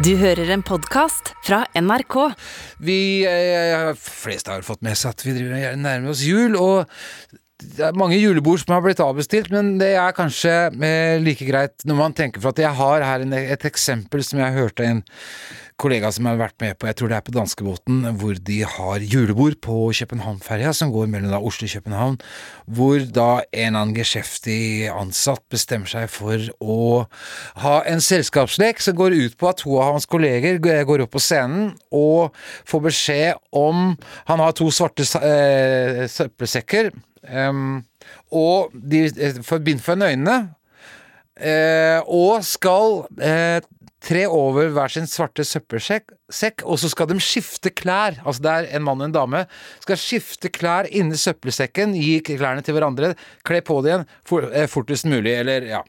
Du hører en podkast fra NRK. Vi eh, fleste har fått med seg at vi nærmer oss jul, og det er mange julebord som har blitt avbestilt, men det er kanskje eh, like greit når man tenker for at jeg har her en, et eksempel som jeg hørte en kollega som har vært med på, jeg tror det er på danskebåten, hvor de har julebord på København-ferja som går mellom da Oslo og København, hvor da en annen geskjeftig ansatt bestemmer seg for å ha en selskapslek som går ut på at to av hans kolleger går opp på scenen og får beskjed om Han har to svarte eh, søppelsekker, eh, og de eh, får bind for øynene. Eh, og skal eh, tre over hver sin svarte søppelsekk, og så skal de skifte klær. Altså det er en mann og en dame. Skal skifte klær inni søppelsekken, gi klærne til hverandre, kle på det igjen for, eh, fortest mulig, eller ja.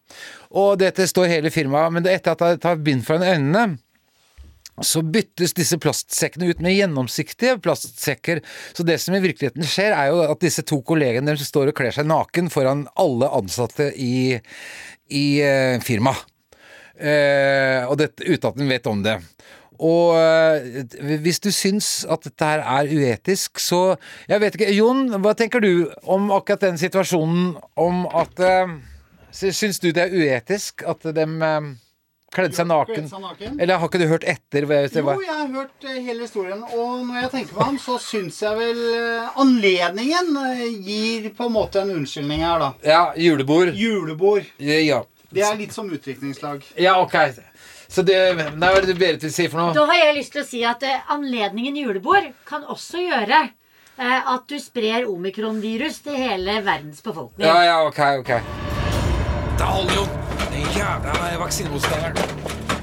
Og dette står hele firmaet, men er etter at de tar bind fra øynene, så byttes disse plastsekkene ut med gjennomsiktige plastsekker. Så det som i virkeligheten skjer, er jo at disse to kollegene deres står og kler seg naken foran alle ansatte i, i eh, firmaet. Eh, og dette, uten at den vet om det. Og eh, hvis du syns at dette her er uetisk, så Jeg vet ikke. Jon, hva tenker du om akkurat den situasjonen om at eh, Syns du det er uetisk at de eh, kledde seg naken? Eller har ikke du hørt etter? Jo, jeg har hørt eh, hele historien, og når jeg tenker på ham, så syns jeg vel eh, anledningen eh, gir på en måte en unnskyldning her, da. Ja, julebord. Julebord. Ja. Det er litt som utdrikningslag. ja, ok. Så det Nei, hva er det Berit vil si for noe? Da har jeg lyst til å si at eh, anledningen julebord kan også gjøre eh, at du sprer omikronvirus til hele verdens befolkning. Ja, ja, ok, ok. Da holder jo den jævla vaksinemotstanderen.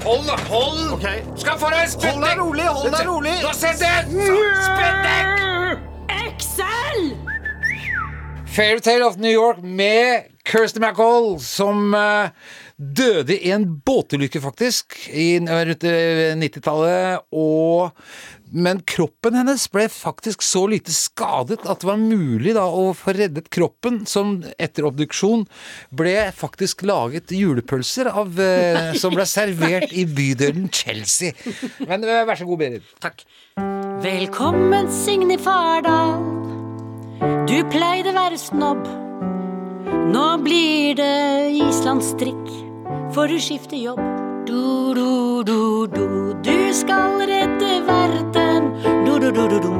Hold, da! Hold! Ok. Skal få deg Hold deg rolig, hold deg rolig. Da setter jeg Spytt Excel! Fairytale of New York med Kirsty MacColl, som uh, døde i en båtulykke, faktisk, i, rundt eh, 90-tallet. Og Men kroppen hennes ble faktisk så lite skadet at det var mulig da å få reddet kroppen, som etter obduksjon ble faktisk laget julepølser av, eh, som ble servert i bydelen Chelsea. Men uh, vær så god, Berit. Takk. Velkommen, Signe Fardal. Du pleide være snobb. Nå blir det islandstrikk, for du skifter jobb. Du, du, du, du, du skal redde verden. Du, du, du, du, du.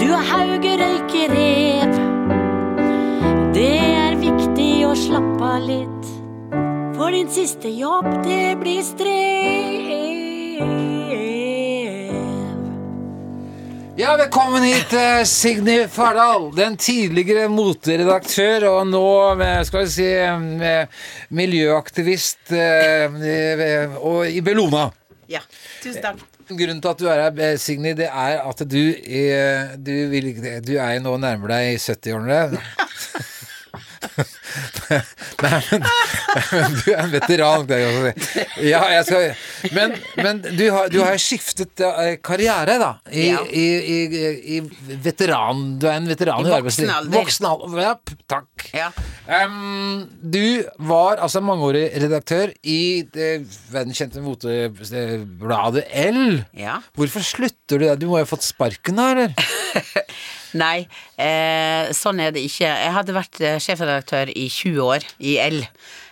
Du har Hauge røykerev. Det er viktig å slappe av litt, for din siste jobb, det blir strev. Ja, velkommen hit, eh, Signy Fardal. Den tidligere moteredaktør og nå, eh, skal vi si, eh, miljøaktivist eh, eh, og i Bellona. Ja, tusen takk. Grunnen til at du er her, Signy, det er at du, du, vil, du er jo nå nærmer deg 70-årene. Nei, men, men du er en veteran. Er. Ja, jeg skal, men men du, har, du har skiftet eh, karriere, da. I, Ja. i, i, i veteran Du er en veteran i, voksen alder. Voksen alder. Ja, takk. Ja. Um, du var altså mangeårig redaktør i det verdenskjente motebladet L. Ja. Hvorfor slutter du der? Du må jo ha fått sparken da, eller? Nei, eh, sånn er det ikke. Jeg hadde vært eh, sjefredaktør i 20 år i L.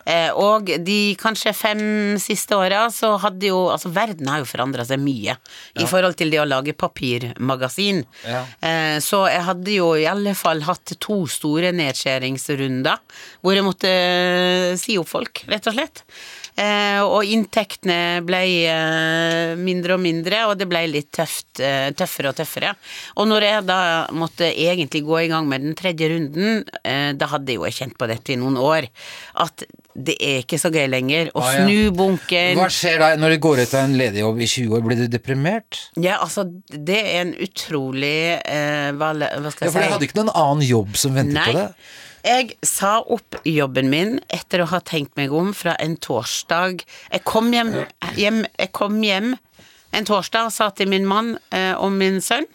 Eh, og de kanskje fem siste åra så hadde jo Altså, verden har jo forandra seg mye i forhold til det å lage papirmagasin. Ja. Eh, så jeg hadde jo i alle fall hatt to store nedskjæringsrunder hvor jeg måtte eh, si opp folk, rett og slett. Eh, og inntektene ble eh, mindre og mindre, og det ble litt tøft, eh, tøffere og tøffere. Og når jeg da måtte egentlig gå i gang med den tredje runden, da hadde jeg jo kjent på dette i noen år, at det er ikke så gøy lenger å Ah, ja. snu bunken Hva skjer da når du går ut av en ledig jobb i 20 år? Blir du deprimert? Ja, altså, det er en utrolig eh, hva, hva skal Ja, for si du hadde ikke noen annen jobb som ventet Nei. på deg? Jeg sa opp jobben min etter å ha tenkt meg om fra en torsdag. Jeg kom hjem, hjem, jeg kom hjem en torsdag og sa til min mann eh, og min sønn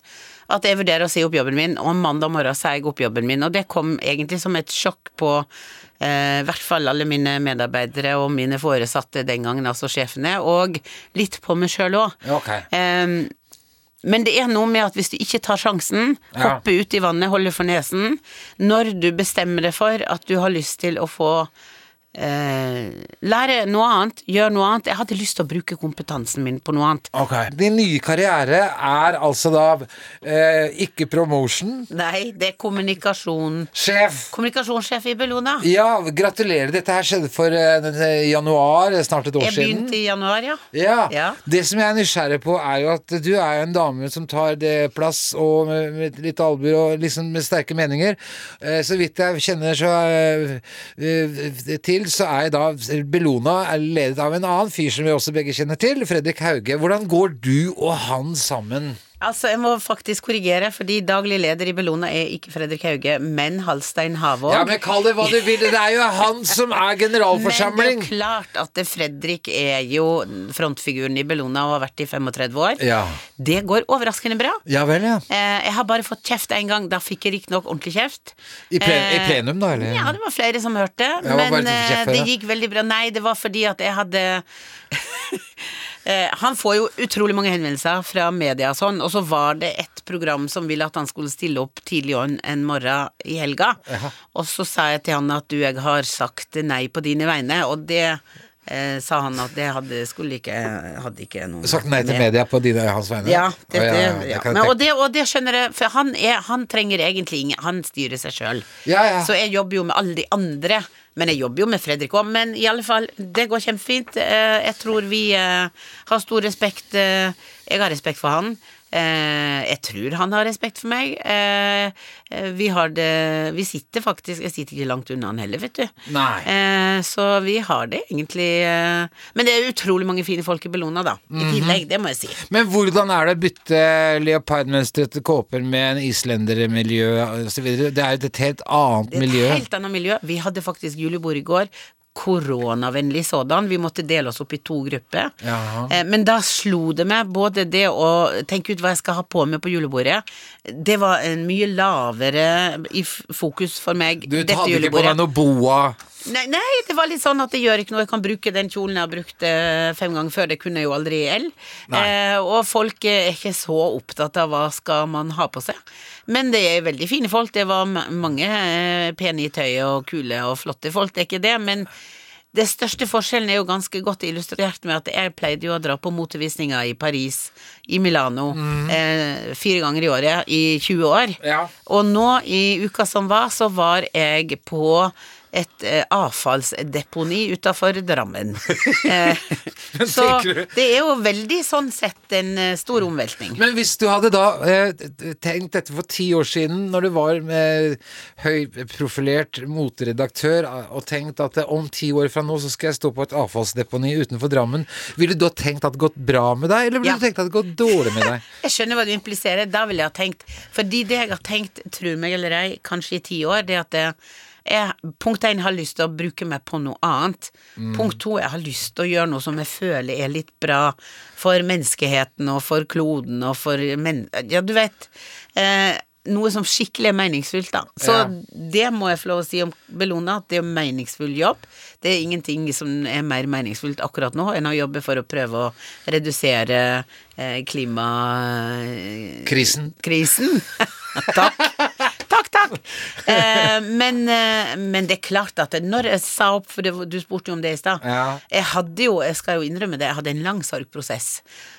at jeg vurderer å si opp jobben min, og mandag morgen sa jeg opp jobben min, og det kom egentlig som et sjokk på eh, i hvert fall alle mine medarbeidere og mine foresatte den gangen, altså sjefene, og litt på meg sjøl òg. Ok. Men det er noe med at hvis du ikke tar sjansen, Ja. hopper ut i vannet, holder for nesen, når du bestemmer deg for at du har lyst til å få lære noe annet, gjøre noe annet Jeg hadde lyst til å bruke kompetansen min på noe annet. Ok. Din nye karriere er altså da eh, ikke promotion. Nei, det er kommunikasjon. Sjef. Kommunikasjonssjef i Bellona. Ja, gratulerer. Dette her skjedde for eh, januar, snart et år Jeg siden. begynte i januar, ja. Ja. Ja. Det som jeg er nysgjerrig på, er jo at du er jo en dame som tar det plass, og med, med litt albuer og liksom med sterke meninger. Eh, så vidt jeg kjenner så eh, eh, til, så er da Bellona er ledet av en annen fyr som vi også begge kjenner til, Fredrik Hauge. Hvordan går du og han sammen? Altså, jeg må faktisk korrigere, fordi daglig leder i Bellona er ikke Fredrik Hauge, men Halstein Havåg. Ja, men kall det hva du vil. Det er jo han som er generalforsamling. Men det er klart at Fredrik er jo frontfiguren i Bellona og har vært i 35 år. Ja. Det går overraskende bra. Ja vel, ja. Eh, jeg har bare fått kjeft én gang. Da fikk jeg riktignok ordentlig kjeft. I, plen I Eh, plenum, da, eller? Ja, det var flere som hørte. Det men kjeft eh, det gikk veldig bra. Nei, det var fordi at jeg hadde Eh, Han får jo utrolig mange henvendelser fra media og sånn, og så var det et program som ville at han skulle stille opp tidlig en, en morgen i helga. Og så sa jeg til han at du, jeg har sagt nei på dine vegne, og det eh, sa han at det hadde, skulle ikke, hadde ikke noe Sagt nei til media på dine hans vegne? ja, det, det, ja, ja, det Men, og, og det skjønner jeg, for han, er, han trenger egentlig ingen Han styrer seg sjøl. Ja, ja. Så jeg jobber jo med alle de andre. Men jeg jobber jo med Fredrik òg. Men i alle fall, det går kjempefint. Eh, Jeg tror vi eh, har stor respekt. eh, Jeg har respekt for han. Eh, Jeg tror han har respekt for meg. Eh, eh, Vi har det Vi sitter faktisk Jeg sitter ikke langt unna han heller, vet du. Nei. Eh, Så vi har det egentlig Men det er utrolig mange fine folk i Bellona, da. I Mhm. tillegg, det må jeg si. Men hvordan er det å bytte leopardmønstrete kåper med en islendermiljø osv.? Det er jo et helt annet Det er et miljø. helt annet miljø. Vi hadde faktisk julebord i går. Koronavennlig sådan. Vi måtte dele oss opp i to grupper. Jaha. Eh, Men da slo det meg både det å tenke ut hva jeg skal ha på meg på julebordet. Det var en mye lavere i fokus for meg Du dette hadde ikke på julebordet. deg noe boa? Nei, nei, det var litt sånn at det gjør ikke noe. Jeg kan bruke den kjolen jeg har brukt eh, fem ganger før. Det kunne jeg jo aldri i L. Eh, og folk er ikke så opptatt av hva skal man ha på seg. Men det er veldig fine folk. Det var mange eh, pene i tøyet og kule og flotte folk, det er ikke det. Men det største forskjellen er jo ganske godt illustrert med at jeg pleide jo å dra på motevisninger i Paris, i Milano, eh, fire ganger i året i 20 år. Ja. Og nå i uka som var, så var jeg på et eh, avfallsdeponi utafor Drammen. Eh, så det er jo veldig sånn sett en eh, stor omveltning. Men hvis du hadde da eh, tenkt dette for ti år siden, når du var med høyprofilert moteredaktør, eh, og tenkt at eh, om ti år fra nå så skal jeg stå på et avfallsdeponi utenfor Drammen, ville du da tenkt at det gått bra med deg, eller ville Ja. du tenkt at det gått dårlig med deg? Jeg skjønner hva du impliserer. Da ville jeg ha tenkt Fordi det jeg har tenkt, tro meg eller ei, kanskje i ti år, det at det jeg, punkt én har lyst til å bruke meg på noe annet. Punkt to, jeg har lyst til å gjøre noe som jeg føler er litt bra for menneskeheten og for kloden og for men... Ja, du vet. Eh, noe som skikkelig er meningsfullt, da. Så Ja. det må jeg få lov å si om Bellona, at det er en meningsfull jobb. Det er ingenting som er mer meningsfullt akkurat nå enn å jobbe for å prøve å redusere eh, klimakrisen. Krisen? takk. Eh, men, eh, men det er klart at når jeg sa opp, for det, du spurte jo om det i stad Ja. Jeg hadde jo, jeg skal jo innrømme det, jeg hadde en lang sorgprosess.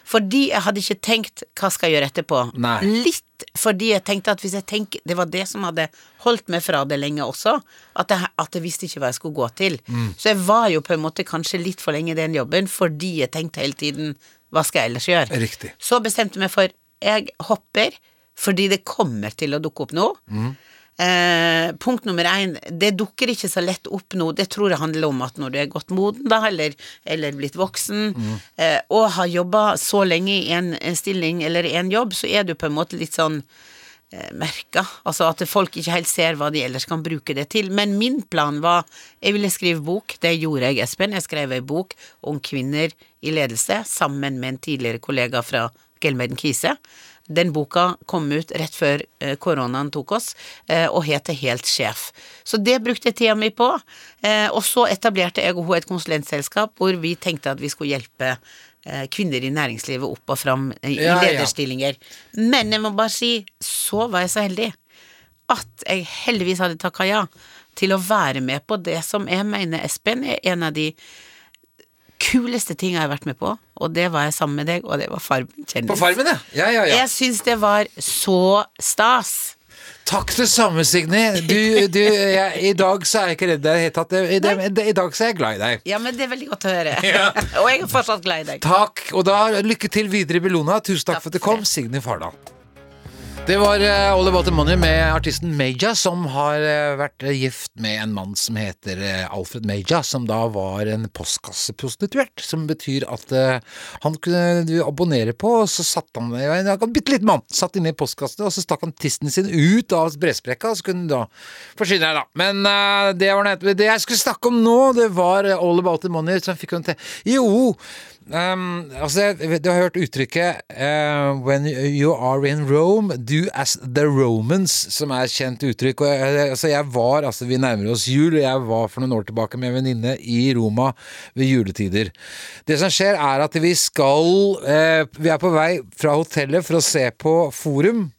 Fordi jeg hadde ikke tenkt hva skal jeg gjøre etterpå. Nei. Litt fordi jeg tenkte at hvis jeg tenker Det var det som hadde holdt meg fra det lenge også. At jeg, at jeg visste ikke hva jeg skulle gå til. Mm. Så jeg var jo på en måte kanskje litt for lenge i den jobben fordi jeg tenkte hele tiden hva skal jeg ellers gjøre? Riktig. Så bestemte jeg meg for jeg hopper fordi det kommer til å dukke opp noe. Eh, punkt nummer én, det dukker ikke så lett opp nå. Det tror jeg handler om at når du er godt moden, da, eller, eller blitt voksen, eh, og har jobba så lenge i en, stilling eller i en jobb, så er du på en måte litt sånn eh, merka. Altså at folk ikke helt ser hva de ellers kan bruke det til. Men min plan var Jeg ville skrive bok. Det gjorde jeg, Espen. Jeg skrev ei bok om kvinner i ledelse sammen med en tidligere kollega fra Gelmerden Kise. Den boka kom ut rett før eh, koronaen tok oss, eh, og het Helt sjef. Så det brukte jeg tida mi på. Eh, og så etablerte jeg og hun et konsulentselskap hvor vi tenkte at vi skulle hjelpe kvinner i næringslivet opp og fram i, ja, lederstillinger. ja. Men jeg må bare si, så var jeg så heldig at jeg heldigvis hadde takka ja til å være med på det som jeg mener, Espen, er en av de kuleste ting jeg har vært med på, og det var jeg sammen med deg, og det var Farmen kjendis. På Farmen, ja. Ja, ja, ja. Jeg syns det var så stas. Takk det samme, Signy. Du, du, jeg, I dag så er jeg ikke redd deg i det hele tatt. I, dag så er jeg glad i deg. Ja, men det er veldig godt å høre. og jeg er fortsatt glad i deg. Takk, og da lykke til videre i Bellona. Tusen takk for at du kom, Signy Fardal. Det var All About The Money med artisten Meja, som har eh, vært eh, gift med en mann som heter eh, Alfred Meja, som da var en postkasseprostituert. Som betyr at han kunne du abonnere på, og så satt han En bitte liten mann satt inne i postkassen, og så stakk han tissen sin ut av bresprekka, og så kunne han da forsyne deg, da. Men det var det jeg skulle snakke om nå, det var All About The Money, som fikk henne til Jo! Um, altså, du har hørt uttrykket uh, When you are in Rome, do as the Romans, som er et kjent uttrykk. Og altså, jeg var, altså, vi nærmer oss jul, og jeg var for noen år tilbake med en venninne i Roma ved juletider. Det som skjer, er at vi skal uh, Vi er på vei fra hotellet for å se på Forum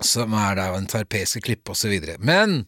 som er da en tverrpeiske klippe osv. Men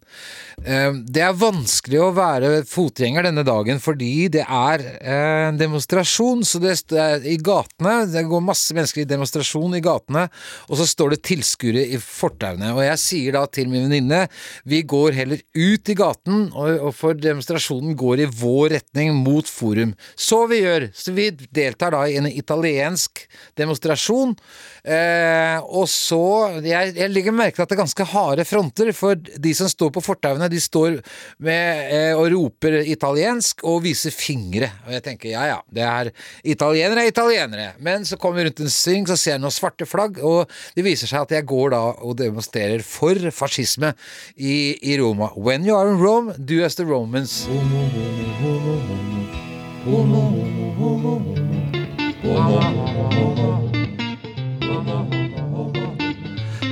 eh, det er vanskelig å være fotgjenger denne dagen fordi det er eh, en demonstrasjon. Så det er i gatene Det går masse mennesker i demonstrasjon i gatene, og så står det tilskuere i fortauene. Og jeg sier da til min venninne vi går heller ut i gaten, og, og for demonstrasjonen går i vår retning mot Forum. Så vi gjør. Så vi deltar da i en italiensk demonstrasjon. Eh, og så Jeg, jeg legger merke til at det er ganske harde fronter, for de som står på fortauene, de står med, eh, og roper italiensk og viser fingre. Og jeg tenker ja ja, det er italienere er italienere. Men så kommer vi rundt en sving, så ser jeg noen svarte flagg, og det viser seg at jeg går da og demonstrerer for fascisme i, i Roma. When you are in Rome, do as the Romans.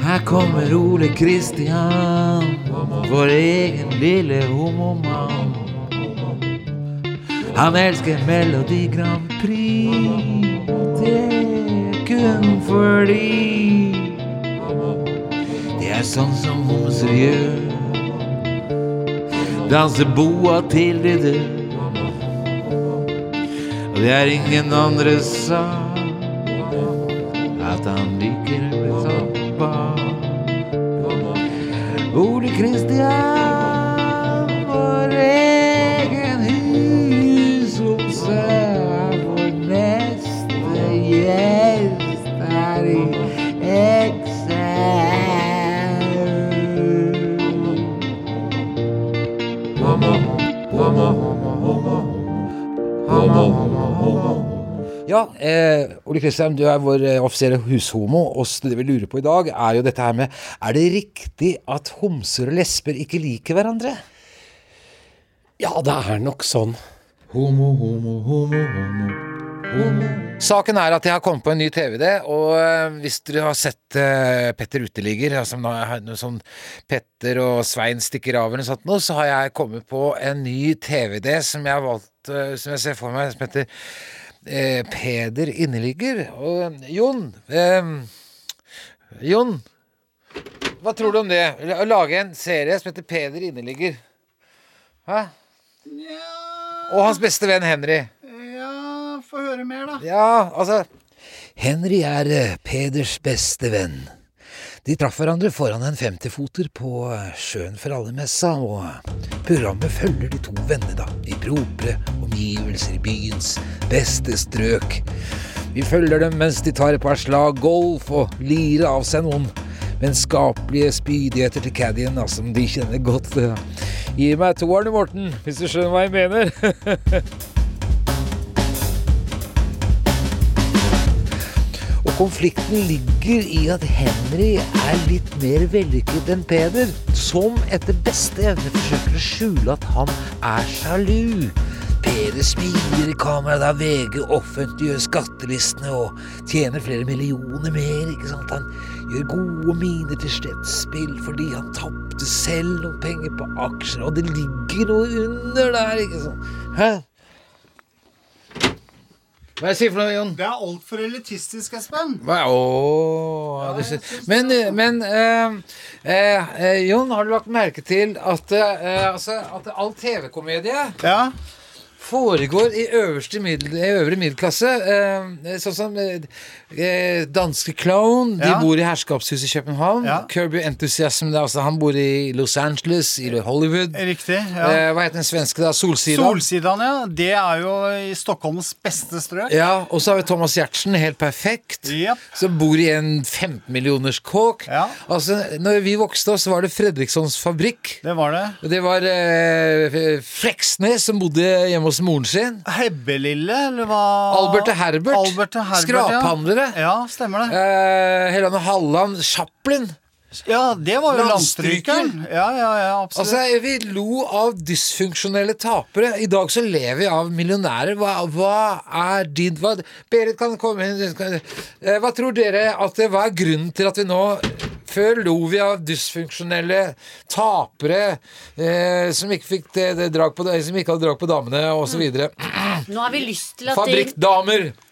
Her kommer Ole Kristian, vår egen lille homomann. Han elsker Melodi Grand Prix, det er kun fordi det er sånn som homser gjør. Danser boa til de dør. Og det er ingen andre sak at han liker å bli tappa. Ole Kristian, Ja, eh, Ole Kristian, du er vår eh, offisielle hushomo, og det vi lurer på i dag, er jo dette her med Er det riktig at homser og lesber ikke liker hverandre? Ja, det er nok sånn. Homo, homo, homo, homo. homo. Saken er at jeg har kommet på en ny TV-idé, og eh, hvis dere har sett uh, Petter Uteligger, altså, er det noe sånn Petter og Svein stikker av eller noe sånt nå, så har jeg kommet på en ny TV-idé som jeg har valgt, uh, som jeg ser for meg, som heter eh, Peder Inneligger. Og Jon eh, Jon, hva tror du om det? Å lage en serie som heter Peder Inneligger. Hæ? Ja. Og hans beste venn Henry. Ja, få høre mer, da. Ja, altså Henry er eh, Peders beste venn. De traff hverandre foran en 50-foter på eh, Sjøen for alle-messa, og programmet følger de to vennene da, i propre omgivelser i byens beste strøk. Vi følger dem mens de tar et par slag golf og lirer av seg noen vennskapelige spydigheter til caddien, da, som de kjenner godt. eh. Gi meg toeren, Morten, hvis du skjønner hva jeg mener. konflikten ligger i at Henry er litt mer vellykket enn Peder, som etter beste evne forsøker å skjule at han er sjalu. Peder smiler i kamera da VG offentliggjør skattelistene og tjener flere millioner mer, ikke sant? Han gjør gode miner til slettspill fordi han tapte selv noen penger på aksjer, og det ligger noe under der, ikke sant? Hæ? Hva er det jeg sier for noe, Jon? Det er altfor elitistisk, Espen. Hva? Åh, det ser- men men eh, eh, eh, Jon, har du lagt merke til at, eh, altså, at all TV-komedie Ja. Foregår i middel, i øvre middelklasse? Eh, sånn som eh, eh, danske Clown, de Ja. bor i herskapshuset i København. Ja. Kirby Enthusiasm, det altså, han bor i Los Angeles, i Hollywood. Riktig. ja. Eh, hva heter den svenske, da? Solsida? Solsidan, ja. Det er jo i Stockholms beste strøk. Ja, og så har vi Thomas Giertsen, helt perfekt. yep. Som bor i en 15 millioners kåk. Ja. Altså, når vi vokste opp, så var det Fredrikssons fabrikk. Det var det. Det var eh, Fleksnes som bodde hjemme hos moren sin. Hebbelille, eller hva? Albert og Herbert. Albert og Herbert, Skraphandlere. Ja. ja, stemmer det. Eh, Helene Halland. Chaplin. Ja, det var jo landstrykeren. Ja, ja, ja, absolutt. Altså, Vi lo av dysfunksjonelle tapere. I dag så lever vi av millionærer. Hva, hva er din hva, Berit kan komme inn. Eh, Hva tror dere at det Hva er grunnen til at vi nå før lo vi av dysfunksjonelle tapere eh, som ikke fikk det, det drag på, som ikke hadde drag på damene, osv. Nå har vi lyst til at de, nå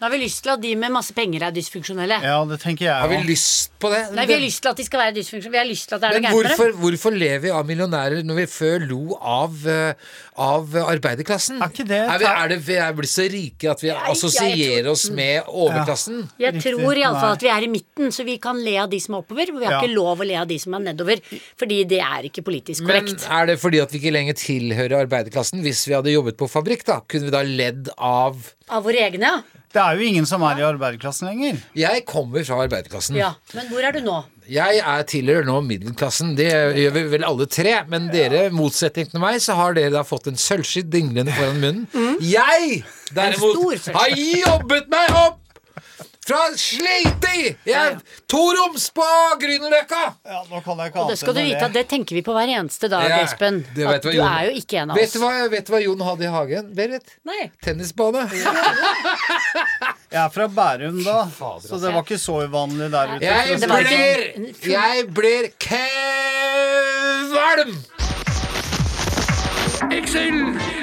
har vi lyst til at de med masse penger er dysfunksjonelle. ja, det tenker jeg Har vi lyst på det? Nei, vi har lyst til at de skal være dysfunksjonelle. Vi har lyst til at det er Men noe gærent med dem. hvorfor, hvorfor lever vi av millionærer når vi før lo av, eh, av arbeiderklassen? Er ikke det er, vi, er det vi er blitt så rike at vi jeg assosierer oss med overklassen? Jeg Riktig. tror iallfall at vi er i midten, så vi kan le av de som er oppover. Men vi har Ja. ikke lov å le av de som er nedover, fordi det er ikke politisk korrekt. Men er det fordi at vi ikke lenger tilhører arbeiderklassen? Hvis vi hadde jobbet på fabrikk, da, kunne vi da ledd av Av våre egne, ja. Det er jo ingen som er i arbeiderklassen lenger. Jeg kommer fra arbeiderklassen. ja. Men hvor er du nå? Jeg er tilhører nå middelklassen. Det gjør vi vel alle tre. Men dere, i motsetning til meg, så har dere da fått en sølvskitt dinglende foran munnen. Jeg, derimot, har jobbet meg opp fra Sleiti! Jeg toroms på Grünerløkka! Ja, nå kan jeg ikke Og det skal du vite at det tenker vi på hver eneste dag, Ja, Espen. At du Jon- er jo ikke en av Vet oss. du hva, vet du hva Jon hadde i hagen, Berit? Nei. Tennisbane. Jeg er fra Bærum, da, så det var ikke så uvanlig der ute. Jeg blir Jeg blir kvalm! Romtemperatur,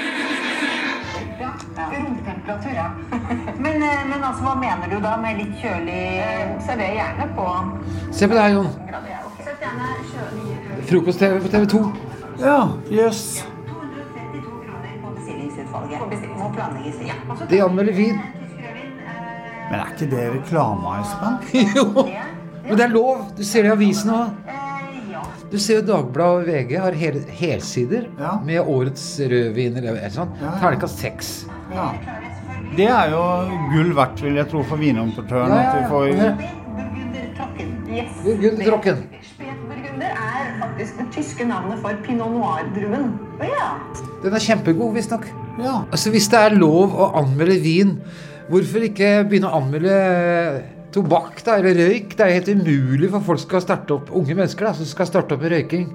men, eh, men altså, hva mener du da med litt kjølig Server gjerne på Se på deg, Jon. Ja, kjølig Frokost-TV på TV 2. Ja, jøss. 232 kroner på bestillingsutvalget. På bestilling må planlegges. Ja. Og så De anmelder vin. Men er ikke det reklame, Espen? Jo. Men det er lov. Du ser det i avisen òg. eh. Du ser jo Dagbladet og VG har hel, helsider Ja. med årets rødvin eller sånn. Ja. Terningkast seks. Ja. Det er jo gull verdt, vil jeg tro, for vinimportøren. Ja, ja, At vi får ja. Burgundertrocken. Yes. Spetburgunder er faktisk det tyske navnet for pinot noir-druen. Ja. Den er kjempegod, visstnok. Ja. Altså, hvis det er lov å anmelde vin, hvorfor ikke begynne å anmelde tobakk da, eller røyk? Det er helt umulig for folk skal starte opp, unge mennesker da, som skal starte opp med røyking.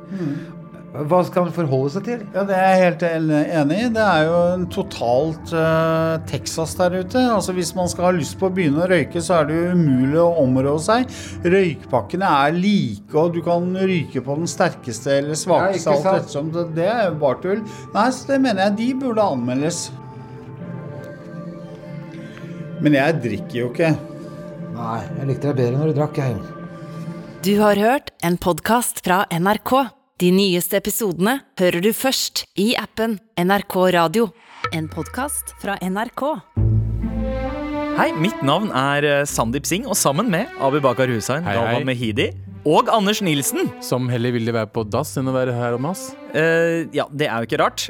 Hva skal man forholde seg til? Ja, det er jeg helt enig i. Det er jo en totalt uh, Texas der ute. Altså Hvis man skal ha lyst på å begynne å røyke, så er det jo umulig å områ seg. Røykpakkene er like, og du kan ryke på den sterkeste eller svakeste. Ja, alt ettersom. Det, det er jo bare tull. Nei, så det mener jeg de burde anmeldes. Men jeg drikker jo ikke. Nei, jeg likte deg bedre når du drakk, jeg. Du har hørt en podkast fra NRK. De nyeste episodene hører du først i appen NRK Radio. En podkast fra NRK. Hei, mitt navn er eh, Sandeep Singh, og sammen med Abu Bakar Hussein, Hei, Galvan. Mehidi og Anders Nilsen Som heller ville være på dass enn å være her om oss. eh, Ja, det er jo ikke rart.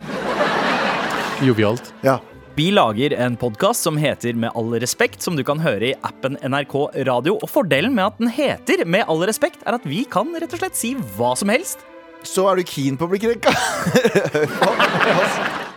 Jovialt. Vi lager en podkast som heter Med all respekt, som du kan høre i appen NRK Radio. Og fordelen med at den heter Med all respekt, er at vi kan rett og slett si hva som helst. Så er du keen på å bli krenka.